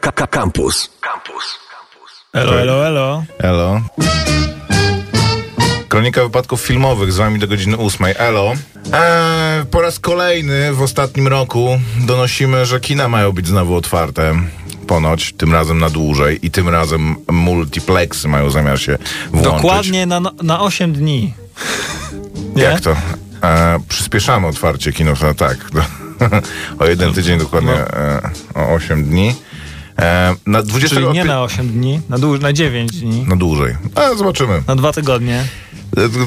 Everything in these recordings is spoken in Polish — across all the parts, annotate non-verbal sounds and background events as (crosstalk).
Campus. Campus. Elo, elo, elo. Elo. Kronika wypadków filmowych z wami do godziny 8. Elo. Eee, po raz kolejny w ostatnim roku donosimy, że kina mają być znowu otwarte. Ponoć, tym razem na dłużej i tym razem multiplexy mają zamiar się włączyć. Dokładnie na, na 8 dni. (laughs) Nie? Jak to? E, przyspieszamy otwarcie kinosa, tak. (laughs) o jeden tydzień dokładnie, e, o 8 dni. E, na 20 Czyli nie na 8 dni, na, dłu- na 9 dni, Na dłużej. A, zobaczymy. na dwa tygodnie.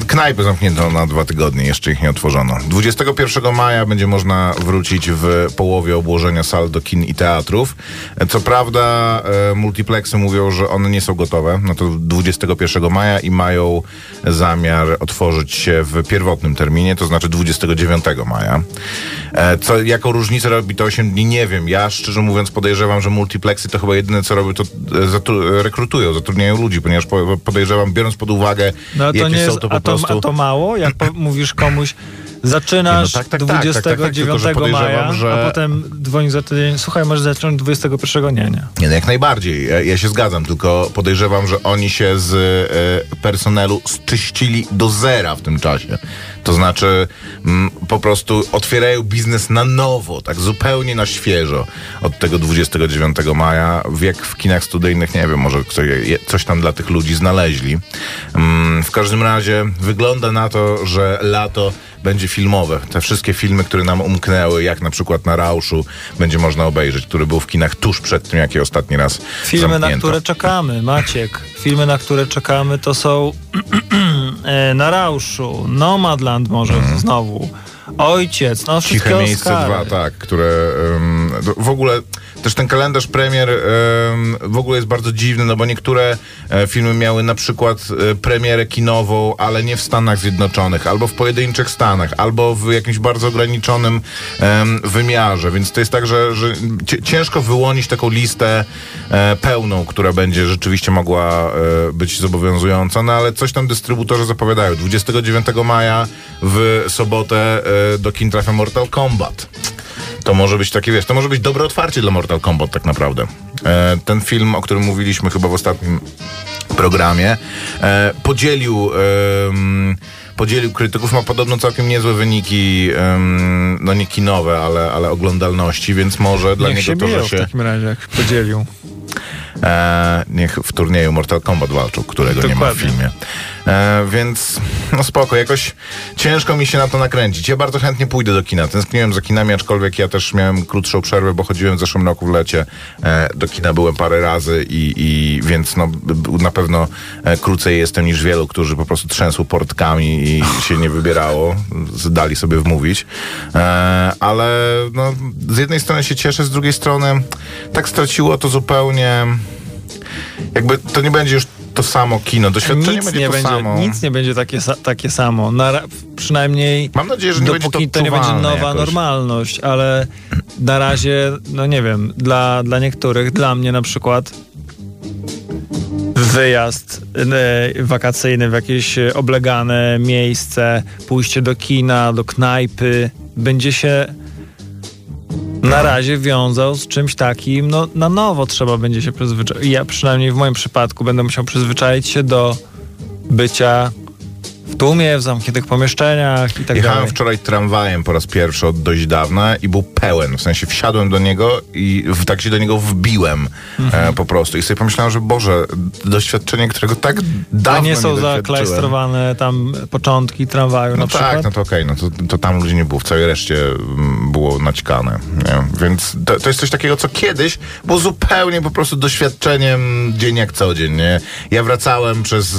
Knajpy zamknięto na dwa tygodnie, jeszcze ich nie otworzono. 21 maja będzie można wrócić w połowie obłożenia sal do kin i teatrów. Co prawda e, multiplexy mówią, że one nie są gotowe na to 21 maja i mają zamiar otworzyć się w pierwotnym terminie, to znaczy 29 maja. E, co, jaką różnicę robi to 8 dni, nie wiem. Ja szczerze mówiąc podejrzewam, że multiplexy to chyba jedyne co robią, to e, zatru- rekrutują, zatrudniają ludzi, ponieważ po, podejrzewam, biorąc pod uwagę, No to jakie nie są jest, to po a, to, prostu... a to mało? Jak po, mówisz komuś, zaczynasz no tak, tak, tak, tak, tak, tak, 29 podejrzewam, maja, że- a potem dzwoni za tydzień, słuchaj, możesz zacząć 21, nie, nie. Nie, no jak najbardziej. Ja, się zgadzam, tylko podejrzewam, że oni się z e, personelu zczyścili do zera w tym czasie. To znaczy mm, po prostu otwierają biznes na nowo, tak zupełnie na świeżo od tego 29 maja. Jak w kinach studyjnych, nie wiem, może ktoś, coś tam dla tych ludzi znaleźli. Mm, w każdym razie wygląda na to, że lato będzie filmowe. Te wszystkie filmy, które nam umknęły, jak na przykład na Rauszu, będzie można obejrzeć, który był w kinach tuż przed tym, jak je ostatni raz Filmy, na zamknięto. które czekamy, Maciek. Filmy, na które czekamy, to są (clears throat) e, Na Rauszu, Nomadland może znowu, Ojciec, no wszystkie. Ciche miejsce Oscary. dwa, tak, które um, w ogóle też ten kalendarz premier em, w ogóle jest bardzo dziwny, no bo niektóre e, filmy miały na przykład e, premierę kinową, ale nie w Stanach Zjednoczonych, albo w pojedynczych Stanach, albo w jakimś bardzo ograniczonym wymiarze, więc to jest tak, że, że ciężko wyłonić taką listę e, pełną, która będzie rzeczywiście mogła być zobowiązująca, no ale coś tam dystrybutorzy zapowiadają. 29 maja w sobotę do kin trafia Mortal Kombat. To może być takie, wiesz, to może być dobre otwarcie dla Mortal Kombat tak naprawdę. E, ten film, o którym mówiliśmy chyba w ostatnim programie, e, podzielił... Podzielił krytyków, ma podobno całkiem niezłe wyniki, no nie kinowe, ale, ale oglądalności, więc może dla Niech niego się to, że w się takim razie, jak podzielił. E, niech w turnieju Mortal Kombat walczą, którego nie ma w Dokładnie. filmie. E, więc no spoko, jakoś ciężko mi się na to nakręcić. Ja bardzo chętnie pójdę do kina. Tęskniłem za kinami, aczkolwiek ja też miałem krótszą przerwę, bo chodziłem w zeszłym roku w lecie. E, do kina byłem parę razy i, i więc no, na pewno e, krócej jestem niż wielu, którzy po prostu trzęsły portkami i się nie wybierało. Dali sobie wmówić. E, ale no, z jednej strony się cieszę, z drugiej strony tak straciło to zupełnie jakby to nie będzie już to samo kino. Doświadczenie Nic będzie nie, to będzie, samo. nic nie będzie takie, takie samo. Na, przynajmniej Mam nadzieję, że nie będzie dopóki to to nie będzie nowa jakoś. normalność, ale na razie, no nie wiem, dla, dla niektórych, dla mnie na przykład wyjazd e, wakacyjny w jakieś e, oblegane miejsce, pójście do kina, do knajpy, będzie się na razie wiązał z czymś takim, no na nowo trzeba będzie się przyzwyczaić. Ja przynajmniej w moim przypadku będę musiał przyzwyczaić się do bycia tłumie, w zamkniętych pomieszczeniach i tak Jechałem dalej. wczoraj tramwajem po raz pierwszy od dość dawna i był pełen. W sensie wsiadłem do niego i w, tak się do niego wbiłem Mhm. e, po prostu. I sobie pomyślałem, że Boże, doświadczenie, którego tak dawno nie są doświadczyłem. zaklastrowane tam początki tramwaju No na przykład? tak, no to okej, no to, to tam ludzi nie było, w całej reszcie mm, było naćkane. Nie? Więc to, to jest coś takiego, co kiedyś było zupełnie po prostu doświadczeniem dzień jak co dzień. Nie? Ja wracałem przez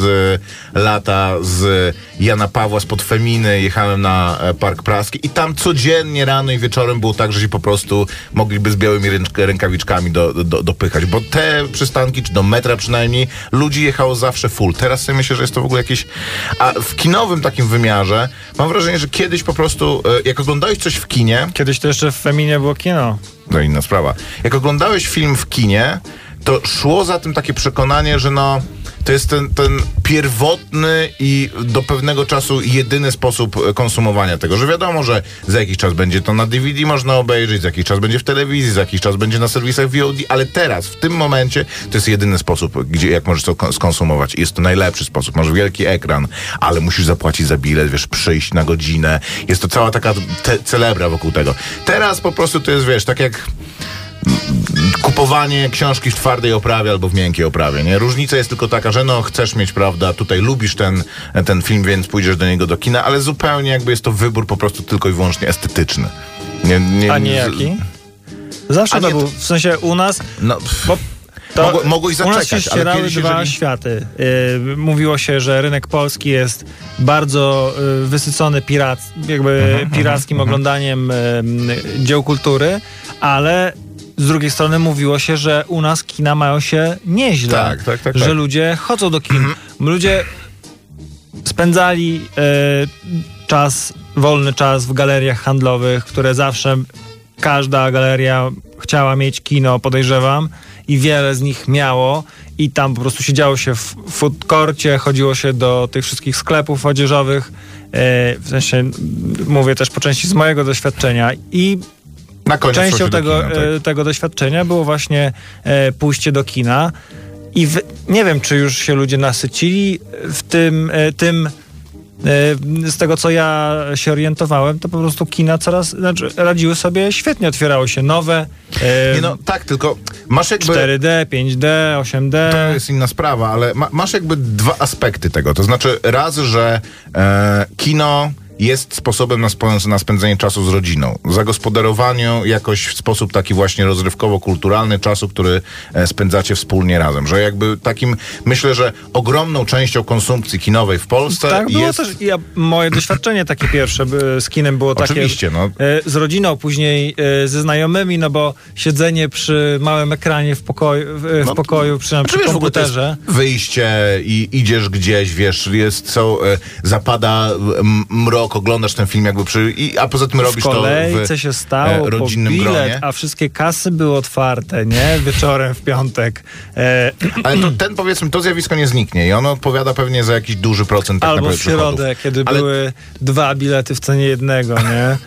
e, lata z Jana Pawła spod Feminy, jechałem na e, Park Praski i tam codziennie rano i wieczorem było tak, że się po prostu mogliby z białymi rękawiczkami do, do, dopychać, bo te przystanki, czy do metra przynajmniej, ludzi jechało zawsze full. Teraz sobie myślę, że jest to w ogóle jakieś... A w kinowym takim wymiarze mam wrażenie, że kiedyś po prostu, e, jak oglądałeś coś w kinie, Kiedyś to jeszcze w Feminie było kino. to inna sprawa, jak oglądałeś film w kinie, to szło za tym takie przekonanie, że no to jest ten, ten pierwotny i do pewnego czasu jedyny sposób e, konsumowania tego, że wiadomo, że za jakiś czas będzie to na DVD można obejrzeć, za jakiś czas będzie w telewizji, za jakiś czas będzie na serwisach VOD, ale teraz, w tym momencie, to jest jedyny sposób, gdzie jak możesz to kon- skonsumować. Jest to najlepszy sposób. Masz wielki ekran, ale musisz zapłacić za bilet, wiesz, przyjść na godzinę. Jest to cała taka celebra wokół tego. Teraz po prostu to jest, wiesz, tak jak kupowanie książki w twardej oprawie albo w miękkiej oprawie, nie? Różnica jest tylko taka, że no chcesz mieć, prawda, tutaj lubisz ten, ten film, więc pójdziesz do niego do kina, ale zupełnie jakby jest to wybór po prostu tylko i wyłącznie estetyczny. Nie, nie, A nie jaki? Zawsze A to nie, był, w sensie u nas, No, bo to Mogło- mogłeś u nas zaczekać, się ale kiedyś, dwa jeżeli- światy. Yy, mówiło się, że rynek polski jest bardzo yy, wysycony pirac, jakby Mhm, pirackim oglądaniem yy, dzieł kultury, ale z drugiej strony mówiło się, że u nas kina mają się nieźle. Tak, tak, tak, Że tak. ludzie chodzą do kin. (clears throat) Ludzie spędzali e, czas, wolny czas w galeriach handlowych, które zawsze każda galeria chciała mieć kino, podejrzewam, i wiele z nich miało. I tam po prostu siedziało się w food courcie, chodziło się do tych wszystkich sklepów odzieżowych. E, w sensie mówię też po części z mojego doświadczenia. I na koniec częścią tego, kina, tak. e, tego doświadczenia było właśnie e, pójście do kina. I w, nie wiem, czy już się ludzie nasycili w tym, e, tym e, z tego, co ja się orientowałem, to po prostu kina coraz, znaczy radziły sobie świetnie, otwierały się nowe, e, Nie no, tak, tylko masz jakby... 4D, 5D, 8D. To jest inna sprawa, ale ma, masz jakby dwa aspekty tego. To znaczy, raz, że e, kino jest sposobem na, spędzenie czasu z rodziną. Zagospodarowaniu jakoś w sposób taki właśnie rozrywkowo-kulturalny czasu, który e, spędzacie wspólnie razem. Że jakby takim, myślę, że ogromną częścią konsumpcji kinowej w Polsce Tak, było jest... też. Ja, moje doświadczenie takie pierwsze z kinem było takie. Oczywiście, no. e, Z rodziną, później e, ze znajomymi, no bo siedzenie przy małym ekranie w pokoju, w, No, pokoju przy, Znaczy, przy wiesz, komputerze. wyjście i idziesz gdzieś, wiesz, jest, są, zapada m- mrok, oglądasz ten film jakby przy, i, a poza tym robisz to w się stało e, rodzinnym bilet, gronie. a wszystkie kasy były otwarte, nie? Wieczorem w piątek. E, Ale to, ten powiedzmy, to zjawisko nie zniknie i ono odpowiada pewnie za jakiś duży procent tak albo w przychodów. środę, kiedy Ale, były dwa bilety w cenie jednego, nie?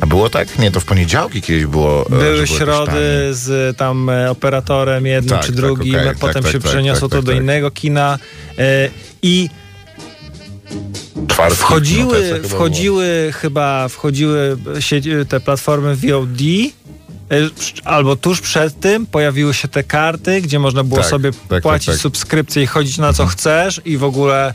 A było tak? Nie, to w poniedziałki kiedyś było. e, Były środy z tam e, operatorem jednym Tak, czy tak, drugim, okej, potem tak, się tak, przeniosło tak, to tak, do tak. innego kina e, i Wchodziły, no, to chyba wchodziły chyba, wchodziły te platformy VOD, e, albo tuż przed tym pojawiły się te karty, gdzie można było Tak, sobie tak, tak, płacić tak. subskrypcję i chodzić na co chcesz i w ogóle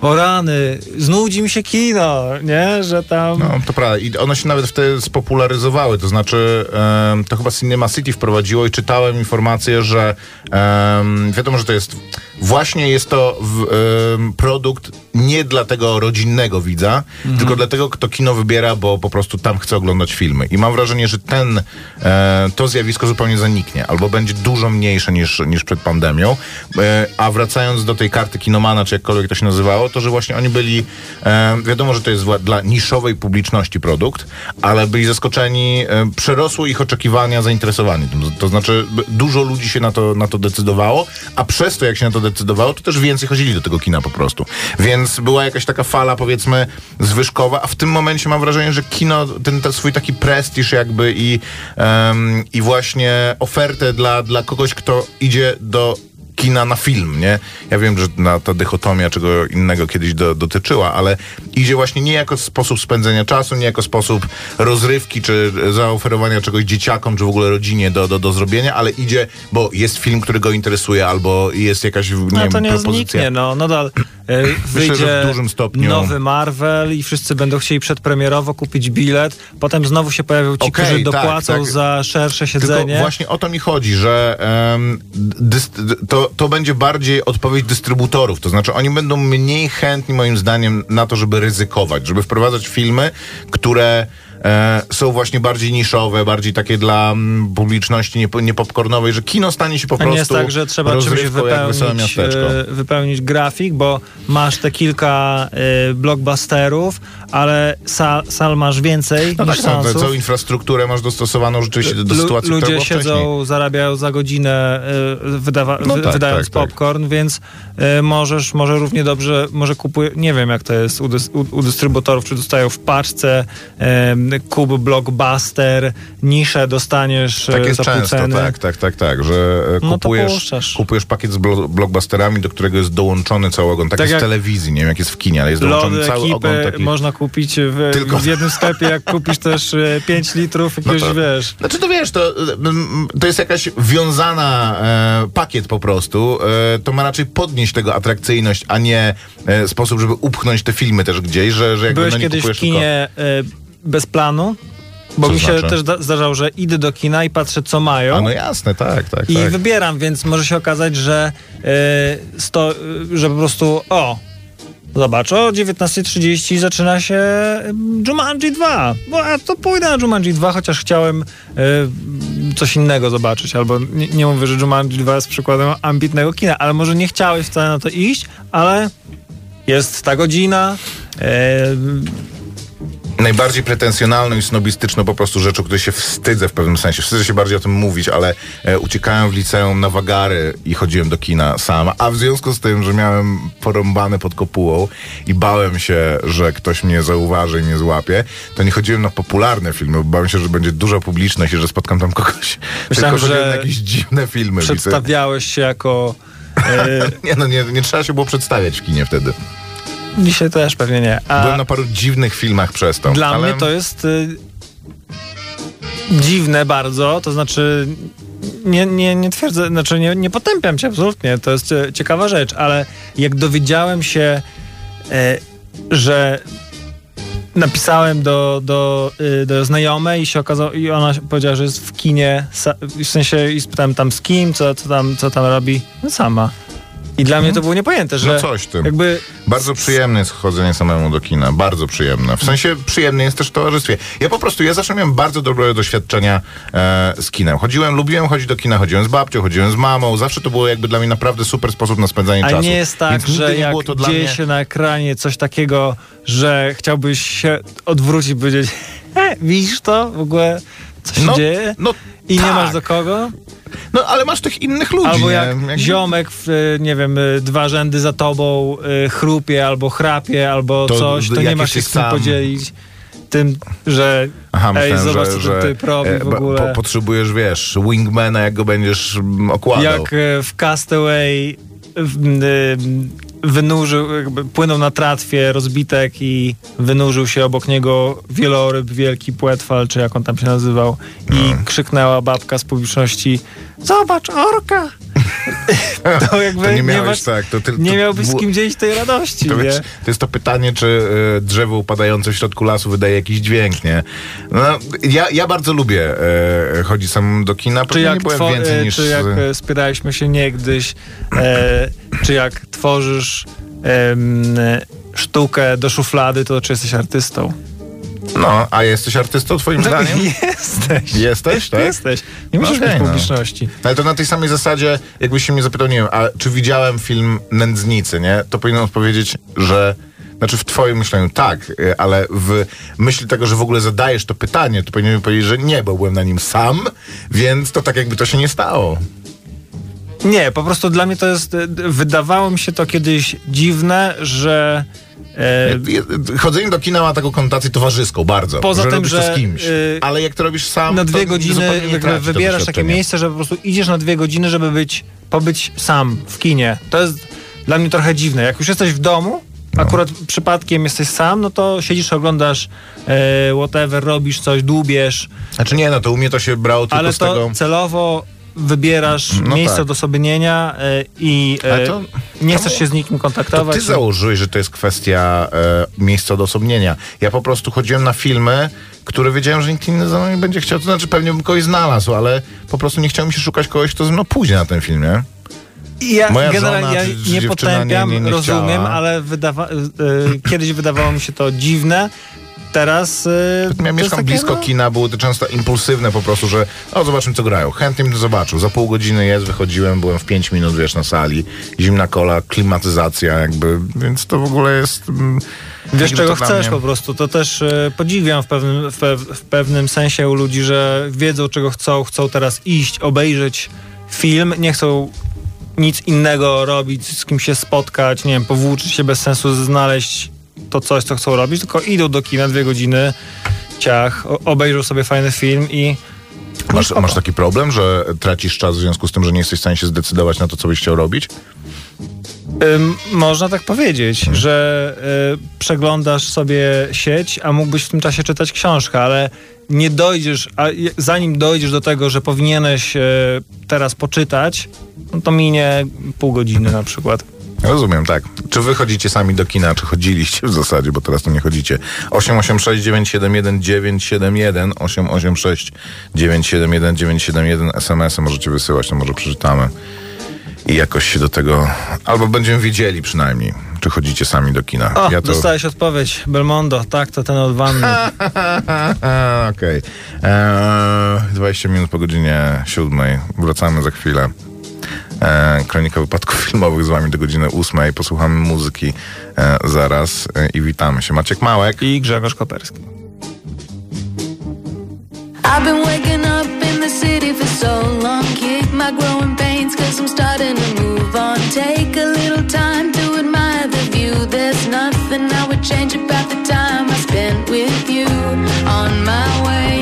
o rany, znudzi mi się kino, nie? Że tam... No, to prawda. I one się nawet wtedy spopularyzowały. To znaczy, em, to chyba Cinema City wprowadziło i czytałem informację, że em, wiadomo, że to jest właśnie jest to w, em, produkt nie dla tego rodzinnego widza, tylko dla tego, kto kino wybiera, bo po prostu tam chce oglądać filmy. I mam wrażenie, że ten, e, to zjawisko zupełnie zaniknie, albo będzie dużo mniejsze niż, niż przed pandemią. E, a wracając do tej karty kinomana, czy jakkolwiek to się nazywało, to że właśnie oni byli, e, wiadomo, że to jest dla niszowej publiczności produkt, ale byli zaskoczeni, e, przerosło ich oczekiwania, zainteresowanie. To znaczy, dużo ludzi się na to, na to decydowało, a przez to, jak się na to decydowało, to też więcej chodzili do tego kina po prostu. Więc była jakaś taka fala, powiedzmy, zwyżkowa, a w tym momencie mam wrażenie, że kino, ten, ten swój taki prestiż jakby i, i właśnie ofertę dla, dla kogoś, kto idzie do kina na film, nie? Ja wiem, że na ta dychotomia czego innego kiedyś do, dotyczyła, ale idzie właśnie nie jako sposób spędzenia czasu, nie jako sposób rozrywki, czy zaoferowania czegoś dzieciakom, czy w ogóle rodzinie do, do, do zrobienia, ale idzie, bo jest film, który go interesuje, albo jest jakaś, nie No wiem, to nie propozycja. zniknie, no nadal wyjdzie że w dużym stopniu- nowy Marvel i wszyscy będą chcieli przedpremierowo kupić bilet, potem znowu się pojawią ci, Okej, którzy tak, dopłacą tak. za szersze Tylko siedzenie. właśnie o to mi chodzi, że d- to, to będzie bardziej odpowiedź dystrybutorów. To znaczy oni będą mniej chętni moim zdaniem na to, żeby ryzykować, żeby wprowadzać filmy, które e, są właśnie bardziej niszowe, bardziej takie dla mm, publiczności niepo- niepopcornowej, że kino stanie się po A prostu nie jest tak, że trzeba czymś wypełnić, e, wypełnić grafik, bo masz te kilka e, blockbusterów, ale sa, sal masz więcej No niż tak, no, seansów. całą infrastrukturę masz dostosowaną rzeczywiście do, do sytuacji, która Ludzie była siedzą, wcześniej. zarabiają za godzinę, y, wydawa- No wy- tak, wydając tak, tak. popcorn, więc y, możesz, może równie dobrze, może kupuje, nie wiem jak to jest u, dys- u, u dystrybutorów, czy dostają w paczce y, kub blockbuster, niszę dostaniesz Tak jest za pół często, ceny. tak, tak, tak, tak, że e, No kupujesz, puszczasz. kupujesz pakiet z blo- blockbusterami, do którego jest dołączony cały ogon, tak, Tak jest w telewizji, nie wiem jak jest w kinie, ale jest dołączony cały ogon taki. można kupić w, Tylko- w jednym sklepie, jak kupisz też 5 litrów jakiegoś, to- wiesz... Znaczy to wiesz, to, mm, to jest jakaś wiązana e, pakiet po prostu. E, to ma raczej podnieść tego atrakcyjność, a nie e, sposób, żeby upchnąć te filmy też gdzieś, że, że jakby Byłeś no, nie kiedyś w kinie y, bez planu? Bo Co mi się znaczy? też da- zdarzało, że idę do kina i patrzę, co mają. A no jasne, tak, tak, I tak. wybieram, więc może się okazać, że, y, sto, y, że po prostu o, zobacz, o 19.30 zaczyna się Jumanji 2. Bo a to pójdę na Jumanji 2, chociaż chciałem y, coś innego zobaczyć. Albo nie, nie mówię, że Jumanji 2 jest przykładem ambitnego kina, ale może nie chciałeś wcale na to iść, ale jest ta godzina. y, Najbardziej pretensjonalną i snobistyczną po prostu rzeczą, której się wstydzę w pewnym sensie. Wstydzę się bardziej o tym mówić, ale e, uciekałem w liceum na wagary i chodziłem do kina sam, a w związku z tym, że miałem porąbane pod kopułą i bałem się, że ktoś mnie zauważy i mnie złapie, to nie chodziłem na popularne filmy, bo bałem się, że będzie duża publiczność i że spotkam tam kogoś. (laughs) Myślałem, Tylko że na jakieś dziwne filmy. przedstawiałeś się jako... y, (laughs) Nie, no nie, nie trzeba się było przedstawiać w kinie wtedy. Dzisiaj też pewnie nie. A... Byłem na paru dziwnych filmach przez to. Dla ale... mnie to jest y, dziwne bardzo, to znaczy nie, nie, nie twierdzę, znaczy nie, nie potępiam cię absolutnie, to jest e, ciekawa rzecz, ale jak dowiedziałem się, e, że napisałem do, do, y, do znajomej i się okazało, i ona powiedziała, że jest w kinie, w sensie i spytałem tam z kim, co, co, tam, co tam robi, no sama. I dla mnie to było niepojęte, że No coś w tym. jakby Bardzo przyjemne jest chodzenie samemu do kina, bardzo przyjemne. W sensie przyjemne jest też w towarzystwie. Ja po prostu, ja zawsze miałem bardzo dobre doświadczenia e, z kinem. Chodziłem, lubiłem chodzić do kina, chodziłem z babcią, chodziłem z mamą. Zawsze to było jakby dla mnie naprawdę super sposób na spędzanie A czasu. nie jest tak, Więc że jak było dzieje mnie... się na ekranie coś takiego, że chciałbyś się odwrócić i powiedzieć (laughs) e, widzisz to w ogóle, co się No, dzieje? no I nie tak. masz do kogo? No ale masz tych innych ludzi, Albo nie? jak Jakby- ziomek, w, e, nie wiem, e, dwa rzędy za tobą e, chrupie albo chrapie, albo To coś, to nie masz się z tym sam. podzielić. Tym, że Aha, ej, myślałem, zobacz, że, że typ robi w ogóle. Po, potrzebujesz, wiesz, wingmana, jak go będziesz mm, okładał. Jak w Castaway w, wynurzył, jakby płynął na tratwie rozbitek i wynurzył się obok niego wieloryb, wielki płetwal, czy jak on tam się nazywał i No. krzyknęła babka z publiczności zobacz, orka! To jakby To nie nie, miałeś masz, tak, to ty- nie to miałbyś z kim dzielić tej radości, To, nie? wiesz, to jest to pytanie, czy e, drzewo upadające w środku lasu wydaje jakiś dźwięk, nie? No, ja, ja bardzo lubię e, chodzić sam do kina, Czy jak, nie byłem więcej e, niż... czy jak spieraliśmy się niegdyś, czy jak tworzysz sztukę do szuflady, to czy jesteś artystą? No, a jesteś artystą twoim zdaniem? Jesteś. Jesteś, tak? Jesteś. Nie musisz Okej, mieć no. publiczności. Ale to na tej samej zasadzie, jakbyś się mnie zapytał, nie wiem, a czy widziałem film Nędznicy, nie? To powinienem odpowiedzieć, że... Znaczy w twoim myśleniu tak, e, ale w myśli tego, że w ogóle zadajesz to pytanie, to powinienem powiedzieć, że nie, bo byłem na nim sam, więc to tak jakby to się nie stało. Nie, po prostu dla mnie to jest. e, Wydawało mi się to kiedyś dziwne, że. E, Chodzenie do kina ma taką konotację towarzyską, bardzo. Poza że tym, że, z kimś. y, ale jak to robisz sam, na dwie godziny wybierasz takie miejsce, że po prostu idziesz na dwie godziny, żeby być, pobyć sam w kinie. To jest dla mnie trochę dziwne. Jak już jesteś w domu, No. akurat przypadkiem jesteś sam, no to siedzisz, oglądasz e, whatever, robisz coś, dłubiesz, Znaczy nie, no to u mnie to się brało tylko ale z to tego... celowo wybierasz No miejsce tak. do osobnienia e, i e, to- nie to chcesz się z nikim To kontaktować. ty założyłeś, że to jest kwestia e, miejsca odosobnienia. Ja po prostu chodziłem na filmy, które wiedziałem, że nikt inny za mną nie będzie chciał. To znaczy pewnie bym kogoś znalazł, ale po prostu nie chciałem się szukać kogoś, kto ze mną pójdzie na ten film, nie? Ja Moja generalnie ja nie potępiam, nie- nie- nie rozumiem, chciała. ale wydawa- y, kiedyś wydawało mi się to dziwne. Teraz... y, Ja jest mieszkam takie, blisko no, kina, były to często impulsywne po prostu, że o, zobaczmy co grają. Chętnie bym to zobaczył. Za pół godziny jest, wychodziłem, byłem w pięć minut, wiesz, na sali. Zimna kola, klimatyzacja jakby, więc to w ogóle jest... mm, Wiesz, czego chcesz po prostu. To też e, podziwiam w pewnym, w, w pewnym sensie u ludzi, że wiedzą, czego chcą, chcą teraz iść, obejrzeć film, nie chcą nic innego robić, z kim się spotkać, nie wiem, powłóczyć się bez sensu, znaleźć to coś, co chcą robić, tylko idą do kina dwie godziny, ciach, obejrzą sobie fajny film i Masz, masz taki problem, że tracisz czas w związku z tym, że nie jesteś w stanie się zdecydować na to, co byś chciał robić? Ym, można tak powiedzieć, Hmm. że y, przeglądasz sobie sieć, a mógłbyś w tym czasie czytać książkę, ale nie dojdziesz, a zanim dojdziesz do tego, że powinieneś y, teraz poczytać, no to minie pół godziny na przykład. Rozumiem, tak. Czy wy chodzicie sami do kina, czy chodziliście w zasadzie, bo teraz to nie chodzicie. 886 971 971 886 971 971 SMS-y możecie wysyłać, to może przeczytamy. I jakoś się do tego, albo będziemy wiedzieli przynajmniej, czy chodzicie sami do kina. O, ja to... dostałeś odpowiedź. Belmondo, tak, to ten od wanny. (laughs) Okej. Eee, 20 minut po godzinie siódmej. Wracamy za chwilę. Eee, kronika wypadków (laughs) filmowych z wami do godziny ósmej. Posłuchamy muzyki e, zaraz e, i witamy się. Maciek Małek. I Grzegorz Koperski. I've been waking up in the city for so long. Kick my growing pains, cause I'm starting to move on. Take a little time to admire the view. There's nothing I would change about the time I spent with you. On my way,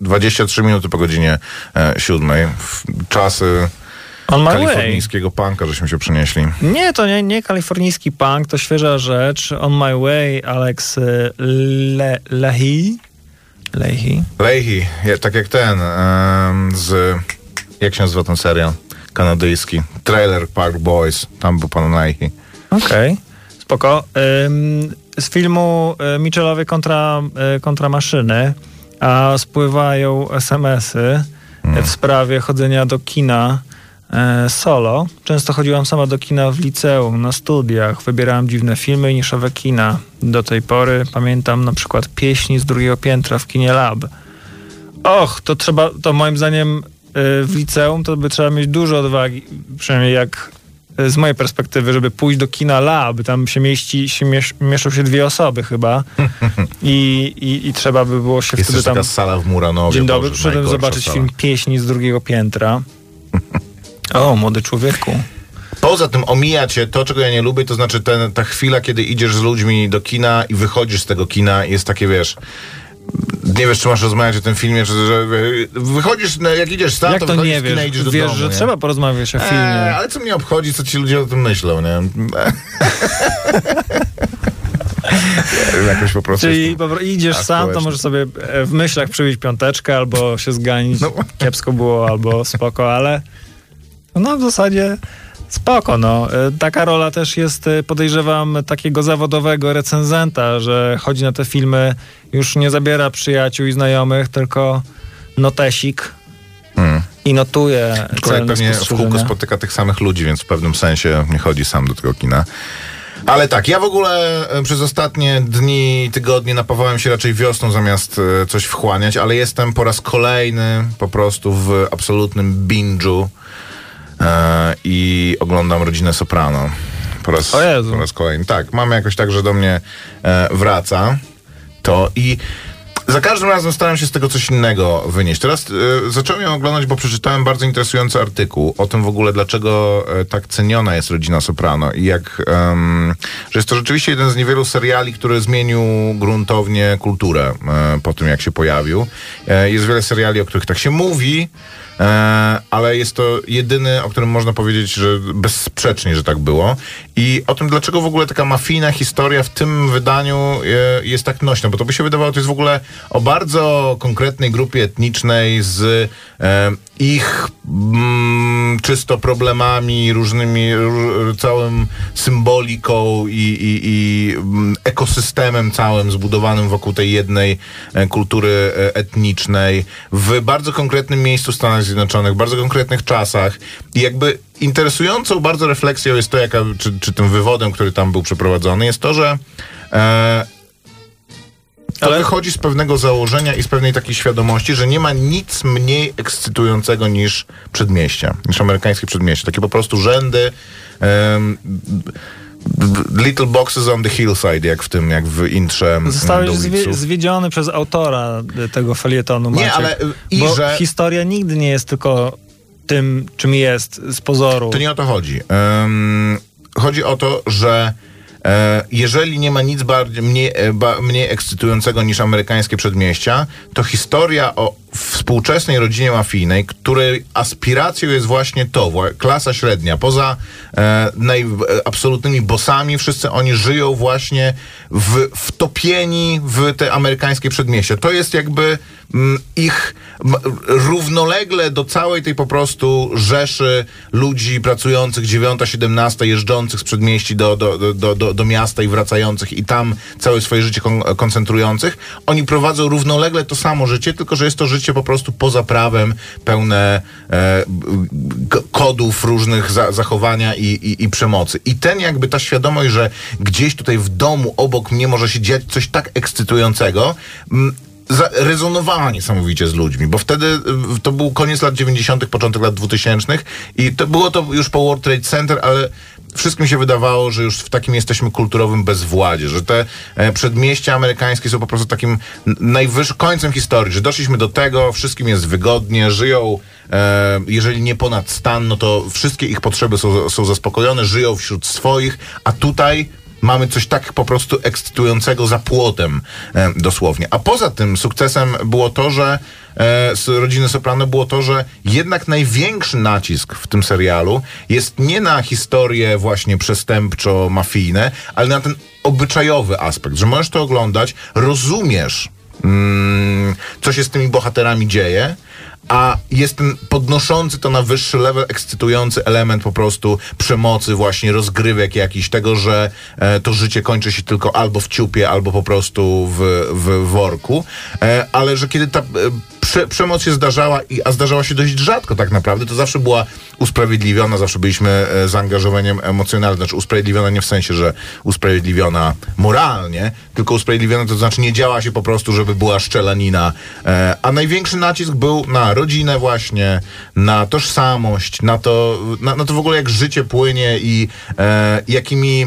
23 minuty po godzinie e, siódmej. W- Czasy kalifornijskiego punka, żeśmy się przenieśli. Nie, to nie, nie kalifornijski punk, to świeża rzecz. On My Way, Alex y, Le, Lehi. Lehi. Leahy, ja- tak jak ten em, z... Jak się nazywa ten serial kanadyjski? Trailer Park Boys. Tam był pan Leahy. Okej, spoko. Ym, z filmu y, Michelowie kontra, kontra maszyny, a spływają SMS-y Hmm. w sprawie chodzenia do kina y, solo. Często chodziłam sama do kina w liceum, na studiach. Wybierałam dziwne filmy i niszowe kina. Do tej pory pamiętam na przykład pieśni z drugiego piętra w kinie Lab. Och, to trzeba, to moim zdaniem y, w liceum to by trzeba mieć dużo odwagi, przynajmniej jak z mojej perspektywy, żeby pójść do kina Lab, tam się mieści, się miesz, mieszczą się dwie osoby chyba i, i, i trzeba by było się Jest wtedy tam... taka sala w Muranowie. Dzień dobry, Boże, przyszedłem zobaczyć sala. film Pieśni z drugiego piętra. O, młody człowieku. Poza tym omija cię to, czego ja nie lubię, to znaczy ten, ta chwila, kiedy idziesz z ludźmi do kina i wychodzisz z tego kina jest takie, wiesz... Nie wiesz, czy masz rozmawiać o tym filmie, czy że wychodzisz, no, jak idziesz sam, Jak to to nie wiesz? idziesz do Wiesz, domu. że nie? trzeba porozmawiać o filmie. Eee, ale co mnie obchodzi, co ci ludzie o tym myślą, nie? (laughs) Jakoś po prostu... Czyli po prostu idziesz A, sam, to możesz sobie e, w myślach przybić piąteczkę, albo się zganić, No. kiepsko było, albo spoko, ale no w zasadzie spoko, no. E, Taka rola też jest, e, podejrzewam, takiego zawodowego recenzenta, że chodzi na te filmy, już nie zabiera przyjaciół i znajomych, tylko notesik Hmm. i notuje celne pewnie w kółko spotyka tych samych ludzi, więc w pewnym sensie nie chodzi sam do tego kina. Ale tak, ja w ogóle e, przez ostatnie dni tygodnie napawałem się raczej wiosną zamiast coś wchłaniać, ale jestem po raz kolejny po prostu w absolutnym binge'u i oglądam Rodzinę Soprano. Po raz, po raz kolejny. Tak, mam jakoś tak, że do mnie e, wraca to i za każdym razem staram się z tego coś innego wynieść. Teraz e, zacząłem ją oglądać, bo przeczytałem bardzo interesujący artykuł o tym w ogóle, dlaczego e, tak ceniona jest Rodzina Soprano i jak, że jest to rzeczywiście jeden z niewielu seriali, który zmienił gruntownie kulturę e, po tym, jak się pojawił. E, jest wiele seriali, o których tak się mówi, E, ale jest to jedyny, o którym można powiedzieć, że bezsprzecznie, że tak było. I o tym, dlaczego w ogóle taka mafijna historia w tym wydaniu e, jest tak nośna, bo to by się wydawało, to jest w ogóle o bardzo konkretnej grupie etnicznej z e, ich mm, czysto problemami, różnymi, ró- całym symboliką i, i, i mm, ekosystemem całym zbudowanym wokół tej jednej e, kultury e, etnicznej w bardzo konkretnym miejscu w Stanach Zjednoczonych, w bardzo konkretnych czasach. I jakby interesującą bardzo refleksją jest to, jaka, czy, czy tym wywodem, który tam był przeprowadzony, jest to, że e, to Ale- wychodzi z pewnego założenia i z pewnej takiej świadomości, że nie ma nic mniej ekscytującego niż przedmieścia, niż amerykańskie przedmieście. Takie po prostu rzędy, b- little boxes on the hillside, jak w tym, jak w intrze mm, Zostałeś zwie, zwiedziony przez autora tego felietonu, Nie, ale, y, i bo że- historia nigdy nie jest tylko tym, czym jest z pozoru. To nie o to chodzi. Em, chodzi o to, że jeżeli nie ma nic bardziej, mniej, e, mniej ekscytującego niż amerykańskie przedmieścia, to historia o współczesnej rodzinie mafijnej, której aspiracją jest właśnie to, klasa średnia. Poza e, naj, absolutnymi bossami, wszyscy oni żyją właśnie w, wtopieni w te amerykańskie przedmieścia. To jest jakby mm, ich m, równolegle do całej tej po prostu rzeszy ludzi pracujących 9-17, jeżdżących z przedmieści do, do- do, do, do miasta i wracających i tam całe swoje życie kon- koncentrujących. Oni prowadzą równolegle to samo życie, tylko że jest to życie po prostu poza prawem, pełne e, kodów różnych za, zachowania i, i, i przemocy. I ten jakby ta świadomość, że gdzieś tutaj w domu obok mnie może się dziać coś tak ekscytującego, mm, za, rezonowała niesamowicie z ludźmi, bo wtedy to był koniec lat 90., początek lat 2000 i to było to już po World Trade Center, ale wszystkim się wydawało, że już w takim jesteśmy kulturowym bezwładzie, że te e, przedmieścia amerykańskie są po prostu takim najwyższym końcem historii, że doszliśmy do tego, wszystkim jest wygodnie, żyją, e, jeżeli nie ponad stan, no to wszystkie ich potrzeby są, są zaspokojone, żyją wśród swoich, a tutaj mamy coś tak po prostu ekscytującego za płotem e, dosłownie. A poza tym sukcesem było to, że z rodziny Soprano było to, że jednak największy nacisk w tym serialu jest nie na historie właśnie przestępczo-mafijne, ale na ten obyczajowy aspekt, że możesz to oglądać, rozumiesz mm, co się z tymi bohaterami dzieje a jest ten podnoszący to na wyższy level, ekscytujący element po prostu przemocy, właśnie rozgrywek jakiś, tego, że e, to życie kończy się tylko albo w ciupie, albo po prostu w, w worku, e, ale że kiedy ta e, prze, przemoc się zdarzała, i, a zdarzała się dość rzadko tak naprawdę, to zawsze była usprawiedliwiona, zawsze byliśmy e, zaangażowaniem emocjonalnym, znaczy usprawiedliwiona nie w sensie, że usprawiedliwiona moralnie, tylko usprawiedliwiona to znaczy nie działa się po prostu, żeby była szczelanina, e, a największy nacisk był na rodzinę właśnie, na tożsamość, na to, na, na to w ogóle jak życie płynie i e, jakimi,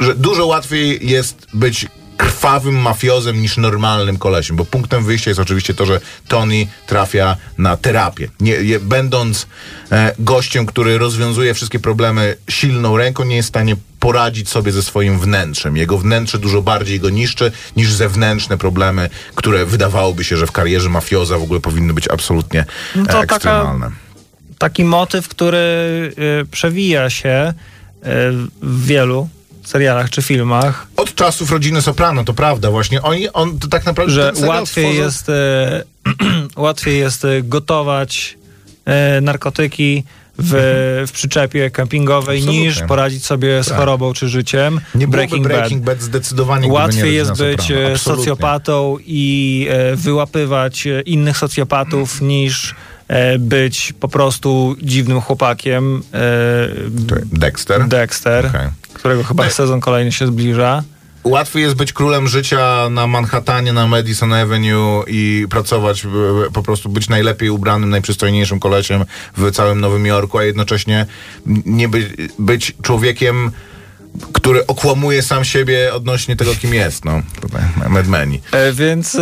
że dużo łatwiej jest być krwawym mafiozem niż normalnym kolesiem, bo punktem wyjścia jest oczywiście to, że Tony trafia na terapię. Nie, je, będąc e, gościem, który rozwiązuje wszystkie problemy silną ręką, nie jest w stanie poradzić sobie ze swoim wnętrzem. Jego wnętrze dużo bardziej go niszczy niż zewnętrzne problemy, które wydawałoby się, że w karierze mafioza w ogóle powinny być absolutnie No to e, taka- ekstremalne. Taki motyw, który y, przewija się y, w wielu serialach czy filmach, Od czasów rodziny Soprano, to prawda, właśnie oni, on to tak naprawdę że serial łatwiej jest, e, (clears throat) łatwiej jest e, gotować e, narkotyki w, w przyczepie kempingowej Absolutnie. niż poradzić sobie z Tak. chorobą czy życiem. Nie Breaking, Breaking Bad. Bad, zdecydowanie Łatwiej jest być e, socjopatą i e, wyłapywać e, innych socjopatów niż e, być po prostu dziwnym chłopakiem. E, Dexter. Dexter, Okej. którego chyba No- sezon kolejny się zbliża. Łatwiej jest być królem życia na Manhattanie, na Madison Avenue i pracować, e, po prostu być najlepiej ubranym, najprzystojniejszym kolesiem w całym Nowym Jorku, a jednocześnie nie być, być człowiekiem, który okłamuje sam siebie odnośnie tego, kim jest. No, Mad Meni. E, więc e,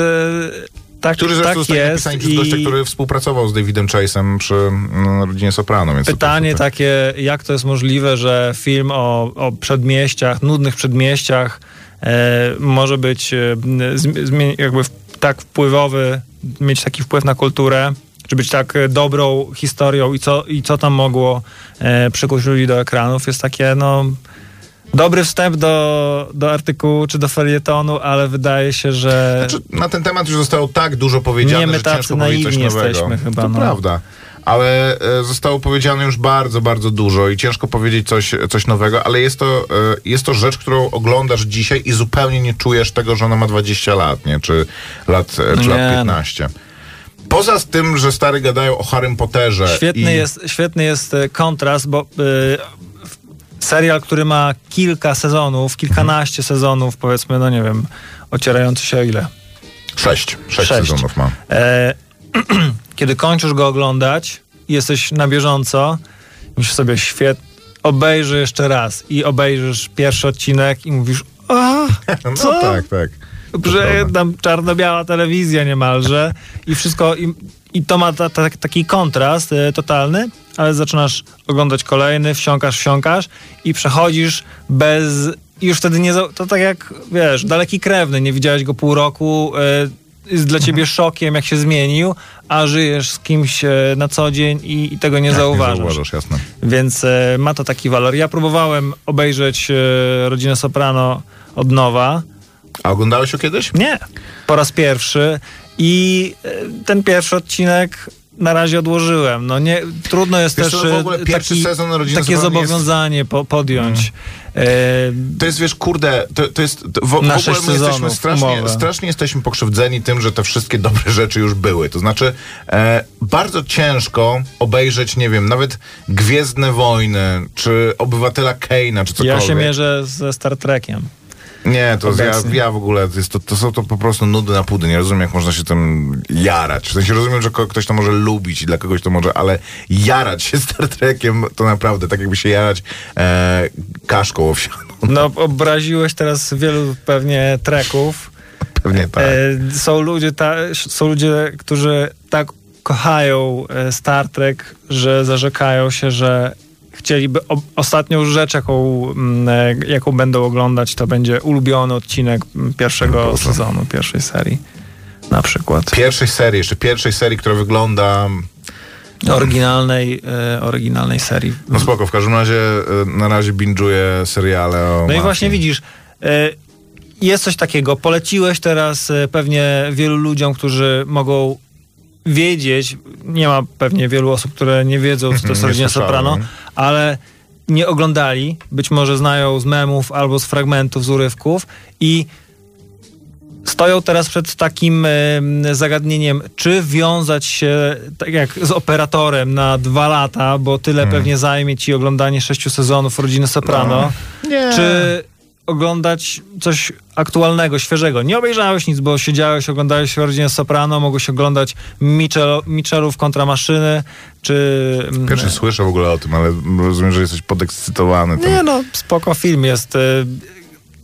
tak, Który zresztą tak jest. napisany przez gościa, który współpracował z Davidem Chase'em przy no, Rodzinie Soprano. Więc Pytanie takie, jak to jest możliwe, że film o, o przedmieściach, nudnych przedmieściach e, może być e, jakby w, tak wpływowy, mieć taki wpływ na kulturę, czy być tak dobrą historią i co, i co tam mogło e, przykuć ludzi do ekranów, jest takie, no... Dobry wstęp do, do artykułu czy do felietonu, ale wydaje się, że Znaczy, na ten temat już zostało tak dużo powiedziane, Nie, my że ciężko powiedzieć coś nowego. jesteśmy chyba, to no. prawda. Ale e, zostało powiedziane już bardzo, bardzo dużo i ciężko powiedzieć coś, coś nowego, ale jest to, e, jest to rzecz, którą oglądasz dzisiaj i zupełnie nie czujesz tego, że ona ma 20 lat, nie? Czy lat, e, czy Nie, lat no. 15. Poza z tym, że stary gadają o Harrym Potterze. Świetny, i... jest, świetny jest e, kontrast, bo y, serial, który ma kilka sezonów, kilkanaście sezonów, powiedzmy, no nie wiem, ocierający się o ile. Sześć. Sześć, Sześć. sezonów ma. E, (clears throat) kiedy kończysz go oglądać jesteś na bieżąco, myślisz sobie, świetnie, obejrzy jeszcze raz i obejrzysz pierwszy odcinek i mówisz, o, (laughs) No co? tak, tak. To że tam czarno-biała telewizja niemalże i wszystko, i, i to ma ta, ta, taki kontrast e, totalny, ale zaczynasz oglądać kolejny, wsiąkasz, wsiąkasz i przechodzisz bez, i już wtedy nie, to tak jak, wiesz, daleki krewny, nie widziałeś go pół roku, e, jest dla ciebie szokiem, jak się zmienił, a żyjesz z kimś e, na co dzień i, i tego nie Tak, zauważasz. Nie zauważasz, jasne. Więc ma to taki walor. Ja próbowałem obejrzeć e, Rodzinę Soprano od nowa, A oglądałeś ją kiedyś? nie, po raz pierwszy i e, ten pierwszy odcinek na razie odłożyłem. No nie, trudno jest Wiesz też co, w e, ogóle pierwszy taki, sezon Rodziny takie Soprano jest- zobowiązanie po, podjąć. E, To jest, wiesz, kurde, to, to jest, to w, w Na ogóle sześć my jesteśmy strasznie, umowę. strasznie jesteśmy pokrzywdzeni tym, że te wszystkie dobre (laughs) rzeczy już były. To znaczy, e, bardzo ciężko obejrzeć, nie wiem, nawet Gwiezdne Wojny, czy Obywatela Keina, czy cokolwiek. ja się mierzę ze Star Trekiem. Nie, to ja, ja w ogóle, jest, to, to są to po prostu nudy na pudy. Nie rozumiem, jak można się tym jarać. W sensie rozumiem, że ktoś to może lubić i dla kogoś to może, ale jarać się (laughs) Star Trekiem to naprawdę tak jakby się jarać e, kaszką owsianą. No, obraziłeś teraz wielu pewnie treków. (laughs) Pewnie tak. E, są, ludzie ta, są ludzie, którzy tak kochają e, Star Trek, że zarzekają się, że chcieliby o, ostatnią rzecz, jaką, mm, e, jaką będą oglądać, to będzie ulubiony odcinek pierwszego sezonu, pierwszej serii. Na przykład. pierwszej serii, jeszcze pierwszej serii, która wygląda. Oryginalnej, e, oryginalnej serii. No spoko, w każdym razie e, na razie binge'uję seriale o No i mafii. właśnie widzisz, e, jest coś takiego. Poleciłeś teraz pewnie wielu ludziom, którzy mogą wiedzieć, nie ma pewnie wielu osób, które nie wiedzą, co to jest Nie rodzina. Soprano, ale nie oglądali, być może znają z memów albo z fragmentów, z urywków i stoją teraz przed takim em, zagadnieniem, czy wiązać się tak jak z operatorem na dwa lata, bo tyle Hmm. pewnie zajmie ci oglądanie sześciu sezonów Rodziny Soprano, No. Nie. czy oglądać coś aktualnego, świeżego. Nie obejrzałeś nic, bo siedziałeś, oglądałeś Rodzinę Soprano, mogłeś oglądać Mitchell, Mitchellów kontra maszyny, czy... mm, Pierwszy słyszę w ogóle o tym, ale rozumiem, że jesteś podekscytowany. Tym. nie no, spoko film jest. y,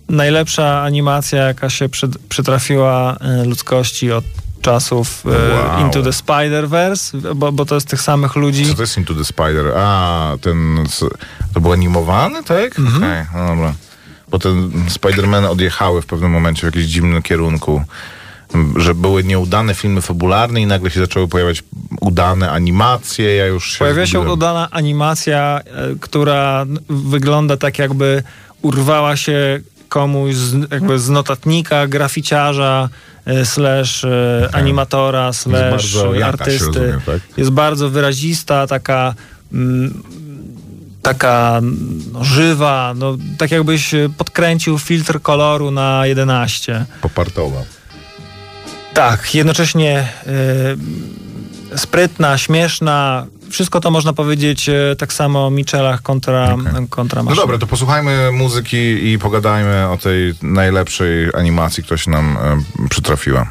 Najlepsza animacja, jaka się przy, przytrafiła y, ludzkości od czasów y, Wow. Into the Spider-Verse, bo, bo to jest tych samych ludzi. Co to jest Into the Spider? A, ten... To był animowany, tak? Mhm. Okej, no dobra. Bo te Spider-Man odjechały w pewnym momencie w jakimś dziwnym kierunku. Że były nieudane filmy fabularne i nagle się zaczęły pojawiać udane animacje. Ja już się Pojawia się udana animacja, e, która wygląda tak, jakby urwała się komuś z, jakby z notatnika, graficiarza, e, slash e, animatora, slash jakaś, artysty. rozumiem, tak? Jest bardzo wyrazista, taka mm, taka no, żywa, no, tak jakbyś e, podkręcił filtr koloru na 11. Popartowa. Tak, jednocześnie y, sprytna, śmieszna. Wszystko to można powiedzieć y, tak samo o Michelach kontra, kontra No dobra, to posłuchajmy muzyki i pogadajmy o tej najlepszej animacji, która się nam e, przytrafiła.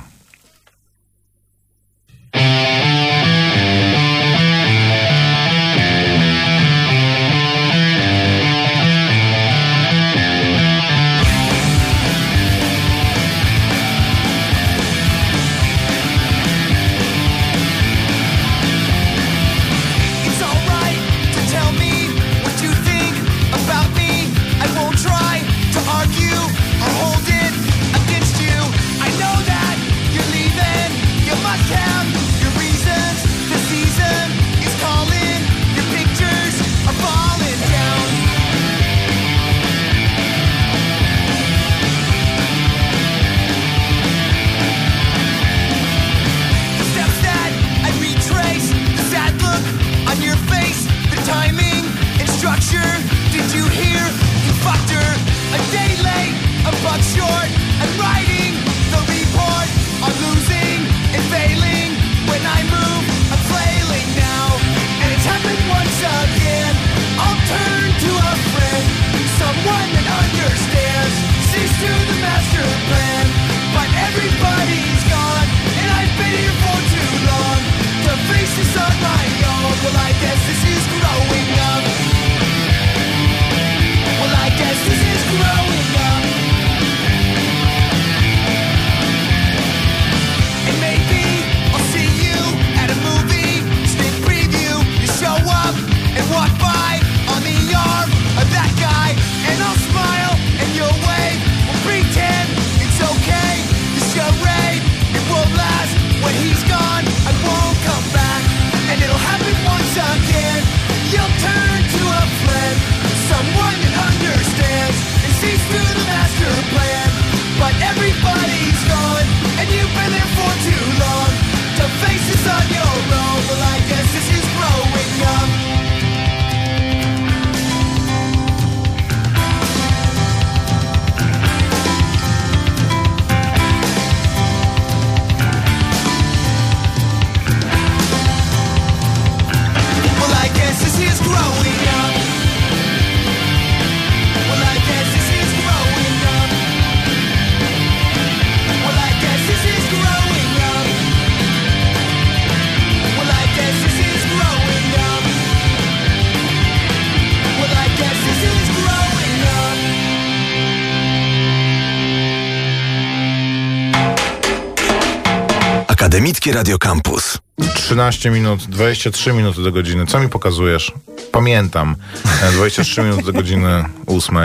Akademickie Radio Campus. 13 minut, 23 minuty do godziny. Co mi pokazujesz? Pamiętam. E, 23 minuty do godziny 8.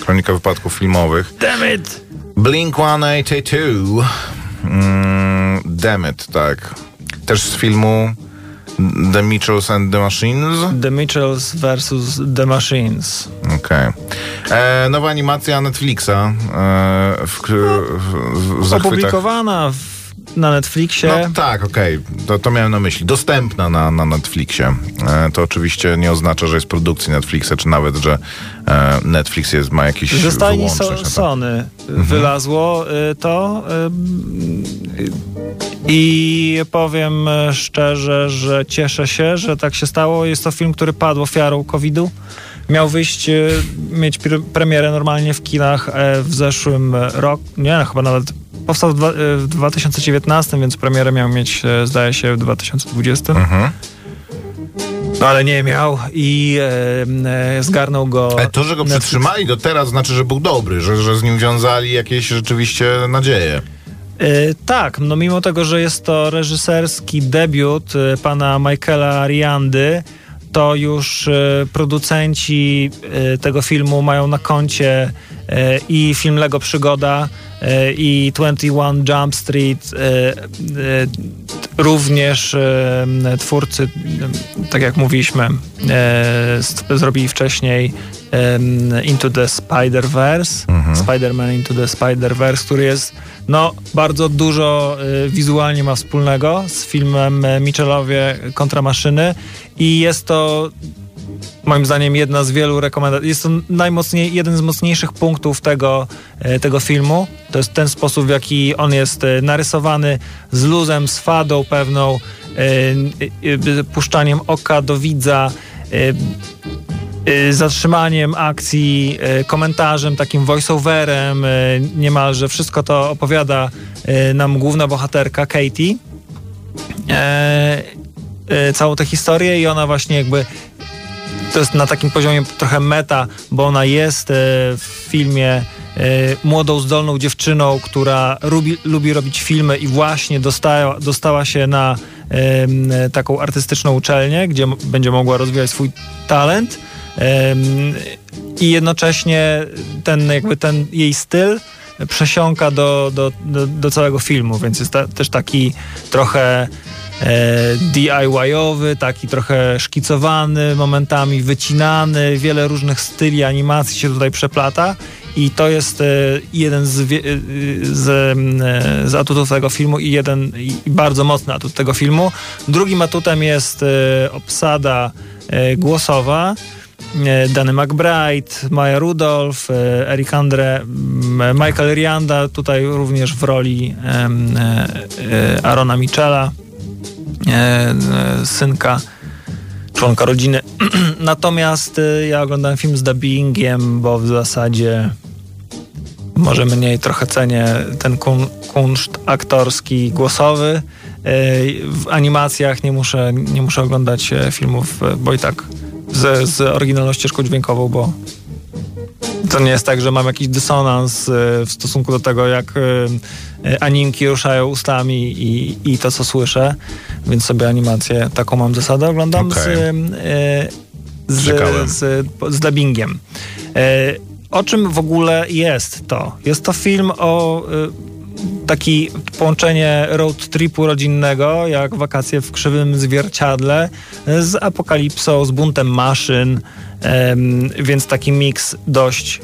Kronika wypadków filmowych. Damn it! Blink 182. Mm, Damn it, tak. Też z filmu The Mitchells and the Machines. The Mitchells versus The Machines. Okej. E, Nowa animacja Netflixa. E, w, w, w zachwytach. Opublikowana w na Netflixie. No tak, okej, to, to miałem na myśli. Dostępna na, na Netflixie. E, to oczywiście nie oznacza, że jest produkcji Netflixa, czy nawet, że e, Netflix jest, ma jakiś wyłączność so. Sony Mhm. wylazło y, to y, i powiem y, szczerze, że cieszę się, że tak się stało. Jest to film, który padł ofiarą COVID-u. Miał wyjść, y, mieć pre- premierę normalnie w kinach e, w zeszłym roku, nie, chyba nawet powstał w, dwa, y, w 2019, więc premierę miał mieć, e, zdaje się, w 2020. Mhm. No ale nie miał i e, e, zgarnął go. Ale to, że go Netflix. przytrzymali do teraz, znaczy, że był dobry, że, że z nim wiązali jakieś rzeczywiście nadzieje. E, tak, no mimo tego, że jest to reżyserski debiut e, pana Michaela Ariandy, to już e, producenci e, tego filmu mają na koncie e, i film Lego Przygoda i 21 Jump Street, również twórcy, tak jak mówiliśmy, zrobili wcześniej Into the Spider-Verse, Spider-Man Into the Spider-Verse, który jest no, bardzo dużo wizualnie ma wspólnego z filmem Michelowie kontra maszyny i jest to moim zdaniem jedna z wielu rekomendacji. Jest to najmocniej, jeden z mocniejszych punktów tego, e, tego filmu. To jest ten sposób, w jaki on jest e, narysowany z luzem, z fadą pewną, e, puszczaniem oka do widza, zatrzymaniem akcji, komentarzem, takim voiceoverem, niemalże wszystko to opowiada nam główna bohaterka Katie. E, całą tę historię i ona właśnie jakby to jest na takim poziomie trochę meta, bo ona jest e, w filmie e, młodą, zdolną dziewczyną, która lubi, lubi robić filmy i właśnie dostała, dostała się na taką artystyczną uczelnię, gdzie będzie mogła rozwijać swój talent i jednocześnie ten, jakby ten jej styl przesiąka do, do, do, do całego filmu, więc jest ta, też taki trochę e, DIY-owy, taki trochę szkicowany, momentami wycinany, wiele różnych styli animacji się tutaj przeplata i to jest e, jeden z, e, z, e, z atutów tego filmu i jeden i bardzo mocny atut tego filmu. Drugim atutem jest obsada głosowa. Danny McBride, Maya Rudolph, Eric Andre, Michael Rianda, tutaj również w roli Arona Michela, synka, członka rodziny. (clears throat) Natomiast e, ja oglądałem film z dubbingiem, bo w zasadzie może mniej trochę cenię ten kun, kunszt aktorski, głosowy. E, W animacjach nie muszę, nie muszę oglądać e, filmów, e, bo i tak z, z oryginalną ścieżką dźwiękową, bo to nie jest tak, że mam jakiś dysonans e, w stosunku do tego, jak e, e, animki ruszają ustami i, i to, co słyszę, więc sobie animację, taką mam zasadę, oglądam Okej. z, e, z, z, z dubbingiem. E, O czym w ogóle jest to? Jest to film o e, taki połączenie road tripu rodzinnego, jak wakacje w krzywym zwierciadle, z apokalipsą, z buntem maszyn, więc taki miks dość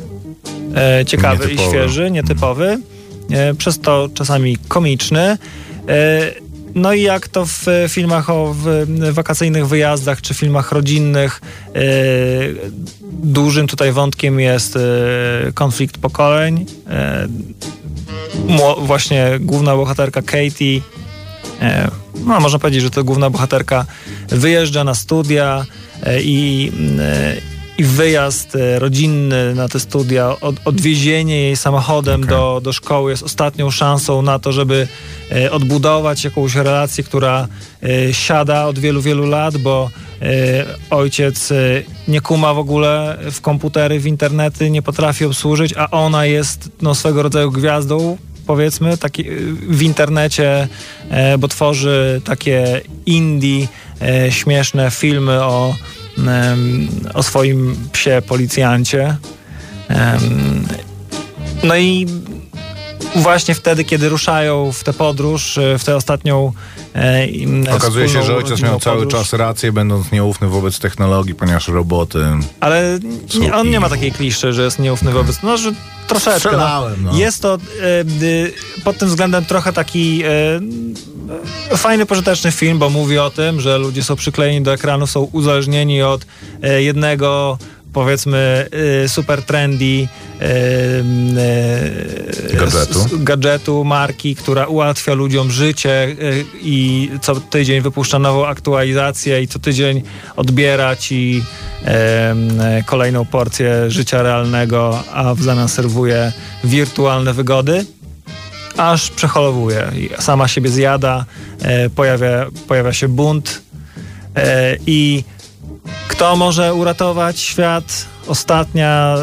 e, ciekawy Nietypowy. i świeży, nietypowy, e, przez to czasami komiczny. E, no i jak to w e, filmach o wakacyjnych wyjazdach czy filmach rodzinnych, e, dużym tutaj wątkiem jest e, konflikt pokoleń. E, właśnie główna bohaterka Katie, e, no można powiedzieć, że to główna bohaterka wyjeżdża na studia e, i, e, i wyjazd e, rodzinny na te studia, od, odwiezienie jej samochodem Okej. do, do szkoły jest ostatnią szansą na to, żeby e, odbudować jakąś relację, która e, siada od wielu, wielu lat, bo ojciec nie kuma w ogóle w komputery, w internety, nie potrafi obsłużyć, a ona jest no, swego rodzaju gwiazdą powiedzmy, taki, w internecie, bo tworzy takie indie, śmieszne filmy o, o swoim psie policjancie. No i właśnie wtedy, kiedy ruszają w tę podróż, w tę ostatnią Okazuje się, że ojciec miał cały czas rację, będąc nieufny wobec technologii, ponieważ roboty... Ale nie, on nie ma takiej kliszy, że jest nieufny wobec. No, że troszeczkę. Strzelałem, no. Jest to e, pod tym względem trochę taki e, e, fajny, pożyteczny film, bo mówi o tym, że ludzie są przyklejeni do ekranu, są uzależnieni od e, jednego powiedzmy e, super trendy e, e, Gadżetu. gadżetu, marki, która ułatwia ludziom życie i co tydzień wypuszcza nową aktualizację i co tydzień odbiera ci kolejną porcję życia realnego, a w zamian serwuje wirtualne wygody, aż przeholowuje i sama siebie zjada, e, pojawia, pojawia się bunt e, i kto może uratować świat? Ostatnia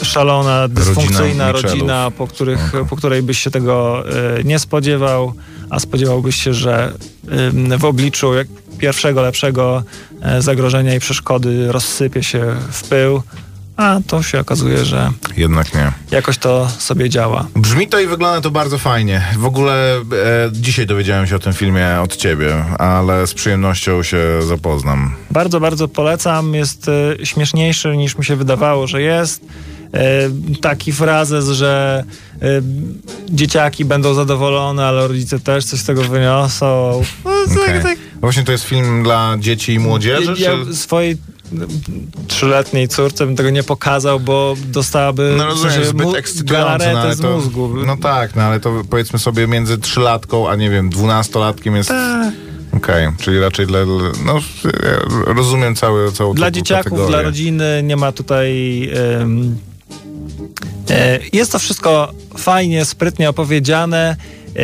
e, szalona, dysfunkcyjna Michelów. rodzina, po, których, Okej. po której byś się tego e, nie spodziewał, a spodziewałbyś się, że w obliczu jak pierwszego, lepszego e, zagrożenia i przeszkody rozsypie się w pył, a to się okazuje, że Jednak nie. jakoś to sobie działa. Brzmi to i wygląda to bardzo fajnie. W ogóle e, dzisiaj dowiedziałem się o tym filmie od ciebie, ale z przyjemnością się zapoznam. Bardzo, bardzo polecam. Jest e, śmieszniejszy niż mi się wydawało, że jest. E, taki frazes, że e, dzieciaki będą zadowolone, ale rodzice też coś z tego wyniosą. No, tak, Okej. tak. Właśnie to jest film dla dzieci i młodzieży? Ja czy... swojej trzyletniej córce bym tego nie pokazał, bo dostałaby No rozumiem, sensie, zbyt ekscytujące, no, ale z to, mózgu. No tak, no ale to powiedzmy sobie między trzylatką, a nie wiem, dwunastolatkiem jest... Tak. Okej, czyli raczej dla... No, rozumiem cały, całą Dla dzieciaków, kategorię. dla rodziny nie ma tutaj. e, jest to wszystko fajnie, sprytnie opowiedziane. E,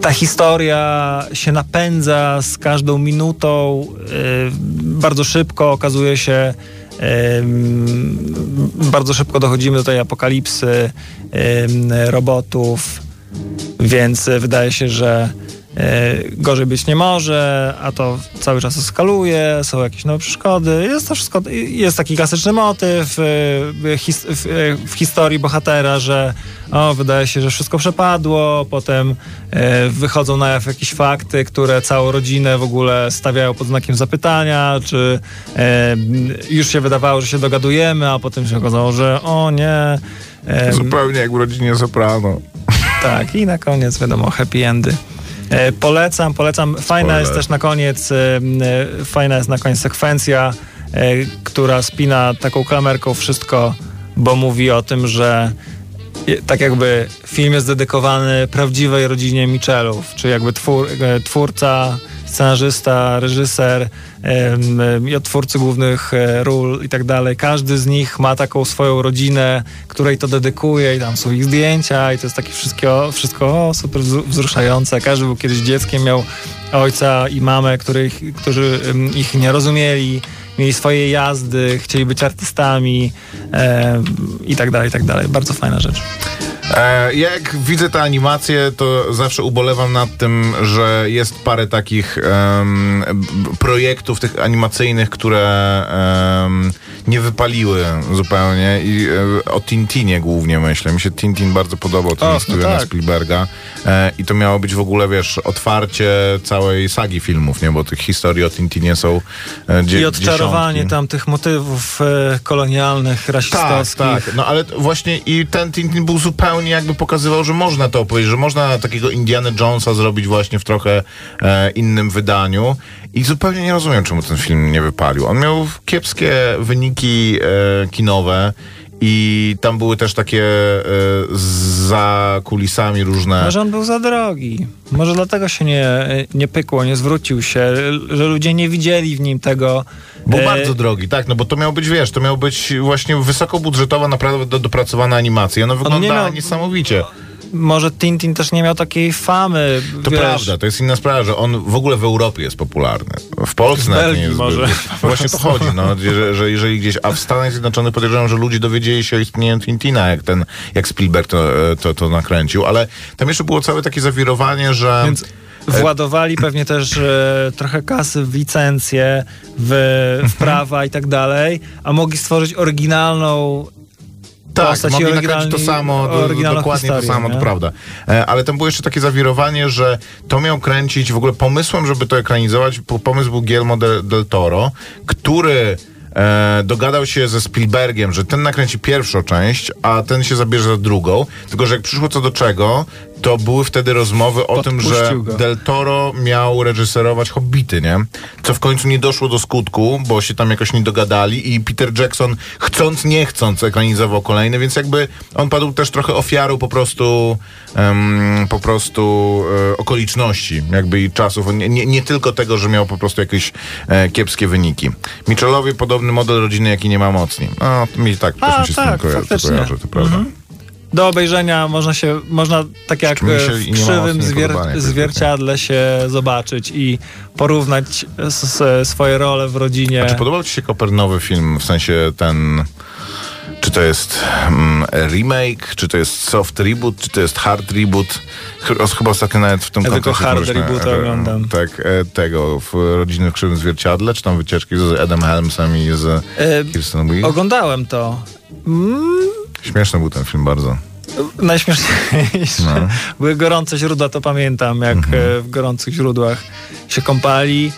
ta historia się napędza z każdą minutą. E, bardzo szybko okazuje się. bardzo szybko dochodzimy do tej apokalipsy robotów, więc wydaje się, że gorzej być nie może, a to cały czas eskaluje, są jakieś nowe przeszkody. Jest to wszystko, jest taki klasyczny motyw e, w, e, w historii bohatera, że o, wydaje się, że wszystko przepadło, potem e, wychodzą na jaw jakieś fakty, które całą rodzinę w ogóle stawiają pod znakiem zapytania, czy e, już się wydawało, że się dogadujemy, a potem się okazało, że o nie. Zupełnie jak w rodzinie Soprano. tak, i na koniec wiadomo, happy endy. E, polecam, polecam. Fajna Spoiler. jest też na koniec, e, e, fajna jest na koniec sekwencja, która spina taką klamerką wszystko, bo mówi o tym, że tak jakby film jest dedykowany prawdziwej rodzinie Michelów, czy jakby twór, twórca, scenarzysta, reżyser i twórcy głównych e, ról i tak dalej. Każdy z nich ma taką swoją rodzinę, której to dedykuje i tam są ich zdjęcia i to jest takie wszystko, wszystko o, super wzru- wzruszające. Każdy był kiedyś dzieckiem, miał ojca i mamę, których, którzy ich nie rozumieli, mieli swoje jazdy, chcieli być artystami em, i tak dalej, i tak dalej. Bardzo fajna rzecz. E, jak widzę tę animację, to zawsze ubolewam nad tym, że jest parę takich b- projektów tych animacyjnych, które nie wypaliły zupełnie i e, o Tintinie głównie myślę. Mi się Tintin bardzo podobał, ten Och, no Stevena tak. Spielberga e, i to miało być w ogóle, wiesz, otwarcie całej sagi filmów, nie? Bo tych historii o Tintinie są e, dzie- I odczarowanie dziesiątki. tam tych motywów e, kolonialnych, Tak, rasistowskich. tak. No ale właśnie i ten Tintin był zupełnie jakby pokazywał, że można to opowiedzieć, że można takiego Indiana Jonesa zrobić właśnie w trochę e, innym wydaniu. I zupełnie nie rozumiem, czemu ten film nie wypalił. On miał kiepskie wyniki e, kinowe. I tam były też takie e, za kulisami różne. Może on był za drogi. Może dlatego się nie, nie pykło, nie zwrócił się, że ludzie nie widzieli w nim tego. Był e, bardzo drogi, tak, no bo to miał być, wiesz, to miał być właśnie wysokobudżetowa, naprawdę do, dopracowana animacja. Ona wygląda miał- niesamowicie. Może Tintin też nie miał takiej famy. To wiesz, prawda, to jest inna sprawa, że on w ogóle w Europie jest popularny. W Polsce nawet Belgii nie jest może. (laughs) Właśnie to chodzi, no, że, że jeżeli gdzieś, a w Stanach Zjednoczonych podejrzewam, że ludzie dowiedzieli się o istnieniu Tintina, jak ten, jak Spielberg to, e, to, to nakręcił, ale tam jeszcze było całe takie zawirowanie, że... Więc władowali pewnie też e, trochę kasy w licencje, w, Mhm. w prawa i tak dalej, a mogli stworzyć oryginalną Tak, mogli nakręcić to samo, dokładnie to samo, nie? to prawda. E, ale tam było jeszcze takie zawirowanie, że to miał kręcić, w ogóle pomysłem, żeby to ekranizować, po- pomysł był Guillermo del, del Toro, który e, dogadał się ze Spielbergiem, że ten nakręci pierwszą część, a ten się zabierze za drugą, tylko że jak przyszło co do czego, to były wtedy rozmowy o tym, że go. Del Toro miał reżyserować Hobbity, nie? Co w końcu nie doszło do skutku, bo się tam jakoś nie dogadali i Peter Jackson chcąc, nie chcąc ekranizował kolejny, więc jakby on padł też trochę ofiarą po prostu em, po prostu e, okoliczności jakby i czasów. Nie, nie, nie tylko tego, że miał po prostu jakieś e, kiepskie wyniki. Mitchellowi podobny model rodziny, jaki nie ma mocni. No, mi tak, A, mi się z tym tak, kojarzy, to faktycznie. Mhm. kojarzy, to prawda. mi się e, i w nie ma krzywym zwier- zwierciadle się zobaczyć i porównać swoje role w rodzinie. A czy podobał ci się Koper nowy film, w sensie ten... Czy to jest mm, remake, czy to jest soft reboot, czy to jest hard reboot? Chyba, ostatnio nawet w tym Ja tylko kontekście hard pomyślałem, reboota e, oglądam. Tak, e, tego, w Rodziny w Krzywym Zwierciadle, czy tam wycieczki z Edem Helmsem i z E, Kirsten Wiig? Oglądałem to. Mm, Śmieszny był ten film bardzo. najśmieszniejsze. No. Były gorące źródła, to pamiętam, jak Mhm. e, w gorących źródłach się kąpali.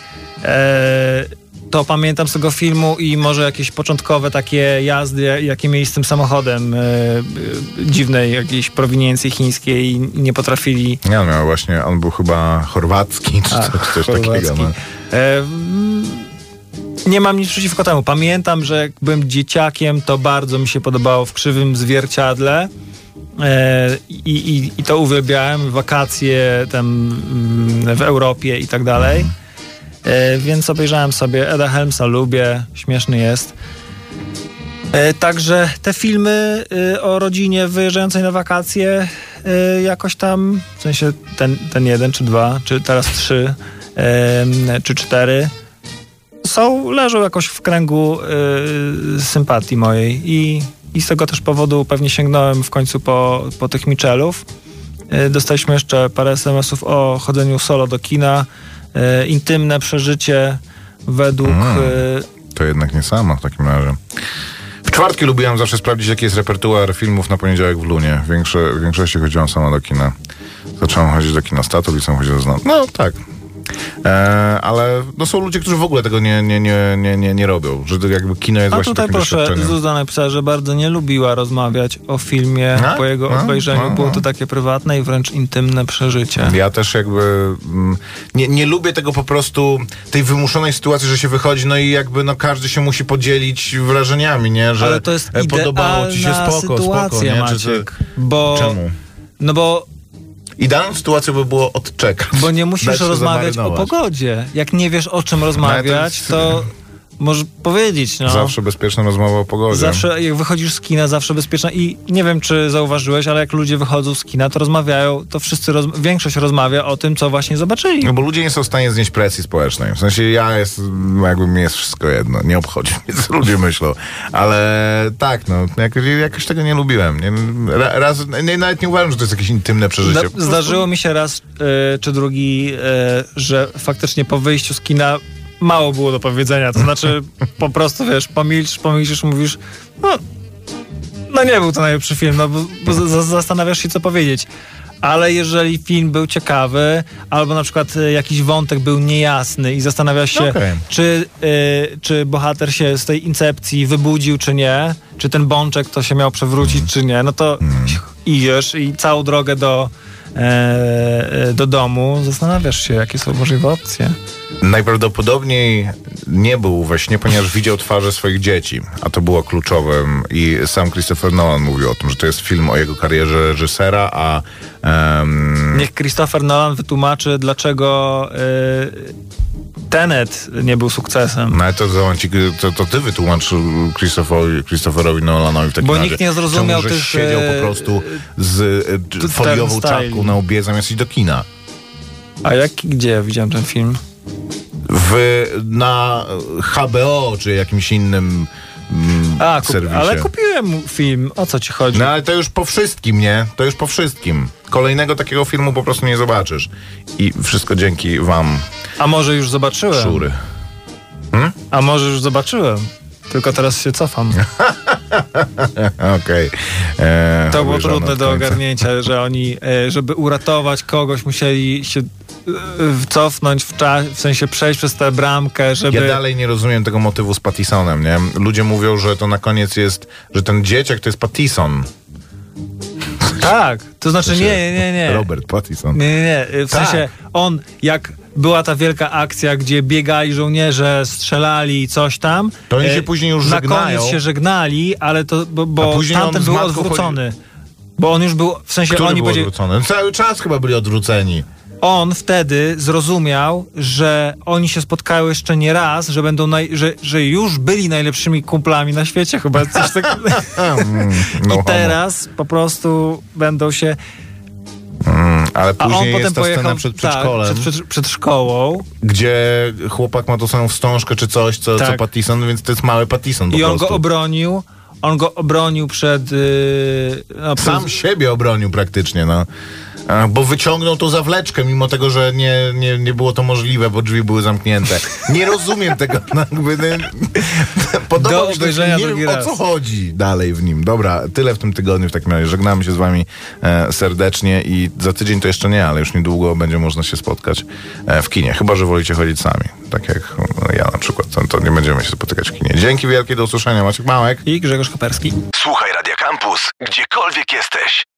E, to pamiętam z tego filmu i może jakieś początkowe takie jazdy, ja- jakie mieli z tym samochodem e, e, dziwnej jakiejś prowiniencji chińskiej i nie potrafili Nie, on miał właśnie, on był chyba chorwacki, czy Ach, coś, coś chorwacki. takiego. No. E, nie mam nic przeciwko temu. Pamiętam, że jak byłem dzieciakiem, to bardzo mi się podobało w krzywym zwierciadle. E, i, i, I to uwielbiałem, wakacje tam mm, w Europie i tak dalej. E, więc obejrzałem sobie Eda Helmsa, lubię, śmieszny jest. E, także te filmy y, o rodzinie wyjeżdżającej na wakacje y, jakoś tam, w sensie ten, ten jeden czy dwa, czy teraz trzy, czy cztery, są, leżą jakoś w kręgu y, sympatii mojej i, i z tego też powodu pewnie sięgnąłem w końcu po, po tych Michelów. Y, dostaliśmy jeszcze parę SMS-ów o chodzeniu solo do kina, y, intymne przeżycie według... Mm. y, To jednak nie samo w takim razie. W czwartki lubiłem zawsze sprawdzić, jaki jest repertuar filmów na poniedziałek w Lunie. Większe, w większości chodziłem sama do kina. Zacząłem chodzić do kina statów i sam chodziłem znam. No tak. E, ale no, są ludzie, którzy w ogóle tego nie, nie, nie, nie, nie, nie robią. Że to jakby kino jest A właśnie tutaj proszę. Zuza napisała, że bardzo nie lubiła rozmawiać o filmie A? po jego A? obejrzeniu. Było to takie prywatne i wręcz intymne przeżycie. Ja też jakby mm, nie, nie lubię tego po prostu, tej wymuszonej sytuacji, że się wychodzi, no i jakby no każdy się musi podzielić wrażeniami, nie? Że Ale to jest e, podobało ci się spoko, sytuacja, spoko, nie? Czy Maciek, bo, Czemu? No bo, Idealną sytuacją by było odczekać. bo nie musisz rozmawiać o pogodzie. Jak nie wiesz o czym rozmawiać, to możesz powiedzieć. No. Zawsze bezpieczna rozmowa o pogodzie. Zawsze, jak wychodzisz z kina, zawsze bezpieczna. I nie wiem, czy zauważyłeś, ale jak ludzie wychodzą z kina, to rozmawiają, to wszyscy, roz, większość rozmawia o tym, co właśnie zobaczyli. No bo ludzie nie są w stanie znieść presji społecznej. W sensie ja jest, jakby mi jest wszystko jedno. Nie obchodzi mnie, co ludzie myślą. Ale tak, no, jakoś, jakoś tego nie lubiłem. Nie, ra- raz, nie, nawet nie uważam, że to jest jakieś intymne przeżycie. Zdarzyło mi się raz e, czy drugi, e, że faktycznie po wyjściu z kina mało było do powiedzenia. To znaczy (laughs) po prostu, wiesz, pomilcz, pomilczysz, mówisz, no, no nie był to najlepszy film, no bo, bo za- zastanawiasz się, co powiedzieć. Ale jeżeli film był ciekawy, albo na przykład e, jakiś wątek był niejasny i zastanawiasz się, Okej. czy, e, czy bohater się z tej incepcji wybudził, czy nie, czy ten bączek to się miał przewrócić, czy nie, no to idziesz i całą drogę do, do domu zastanawiasz się, jakie są możliwe opcje. Najprawdopodobniej nie był we śnie, ponieważ widział twarze swoich dzieci, a to było kluczowym i sam Christopher Nolan mówił o tym, że to jest film o jego karierze reżysera, a em, Niech Christopher Nolan wytłumaczy, dlaczego e, Tenet nie był sukcesem. no ale to, to, to, to ty wytłumacz Christopherowi, Christopherowi Nolanowi w takim Bo razie. nikt nie zrozumiał Czemu, że tych, siedział e, po prostu z e, t- foliową czapką na łbie zamiast iść do kina. A jak, gdzie ja widziałem ten film? W, na HBO czy jakimś innym mm, A, kup, serwisie. ale kupiłem film. O co ci chodzi? No ale to już po wszystkim, nie? To już po wszystkim. Kolejnego takiego filmu po prostu nie zobaczysz. I wszystko dzięki wam, A może już zobaczyłem? szury. A może już zobaczyłem? Tylko teraz się cofam. (laughs) Okej. E, To było trudne do ogarnięcia, że oni, e, żeby uratować kogoś, musieli się cofnąć w w sensie przejść przez tę bramkę, żeby... Ja dalej nie rozumiem tego motywu z Pattisonem, nie? Ludzie mówią, że to na koniec jest, że ten dzieciak to jest Pattison. Tak, to znaczy nie, nie, nie. Robert Pattison. Nie, nie, nie. W Tak. sensie on, jak była ta wielka akcja, gdzie biegali żołnierze, strzelali i coś tam. To oni e, się później już Na żegnają. koniec się żegnali, ale to, bo, bo tamten był odwrócony. Bo on już był, w sensie Który oni był odwrócony? Cały czas chyba byli odwróceni. On wtedy zrozumiał, że oni się spotkały jeszcze nie raz, że będą naj, że, że już byli najlepszymi kumplami na świecie chyba coś takiego. (laughs) Mm, no I homo. teraz po prostu będą się Mm, ale a on później potem jest ta pojechał scena przed tak, przedszkolem, przed, przed, przed szkołą gdzie chłopak ma tą samą wstążkę czy coś, co, co Tak. Pattison, więc to jest mały Pattison i on prostu. go obronił. On go obronił przed. Yy, no, Sam przed siebie obronił praktycznie, no. Bo wyciągnął tą zawleczkę, mimo tego, że nie, nie, nie było to możliwe, bo drzwi były zamknięte. Nie rozumiem tego. (laughs) No, jakby, nie, podoba Do mi się obejrzenia nie wiem, o co chodzi dalej w nim. Dobra, tyle w tym tygodniu w takim razie. Żegnamy się z wami e, serdecznie i za tydzień to jeszcze nie, ale już niedługo będzie można się spotkać e, w kinie. Chyba, że wolicie chodzić sami. Tak jak no, ja na przykład. To, to nie będziemy się spotykać w kinie. Dzięki wielkie, do usłyszenia. Maciek Małek. I Grzegorz Koperski. Słuchaj Radio Campus, gdziekolwiek jesteś.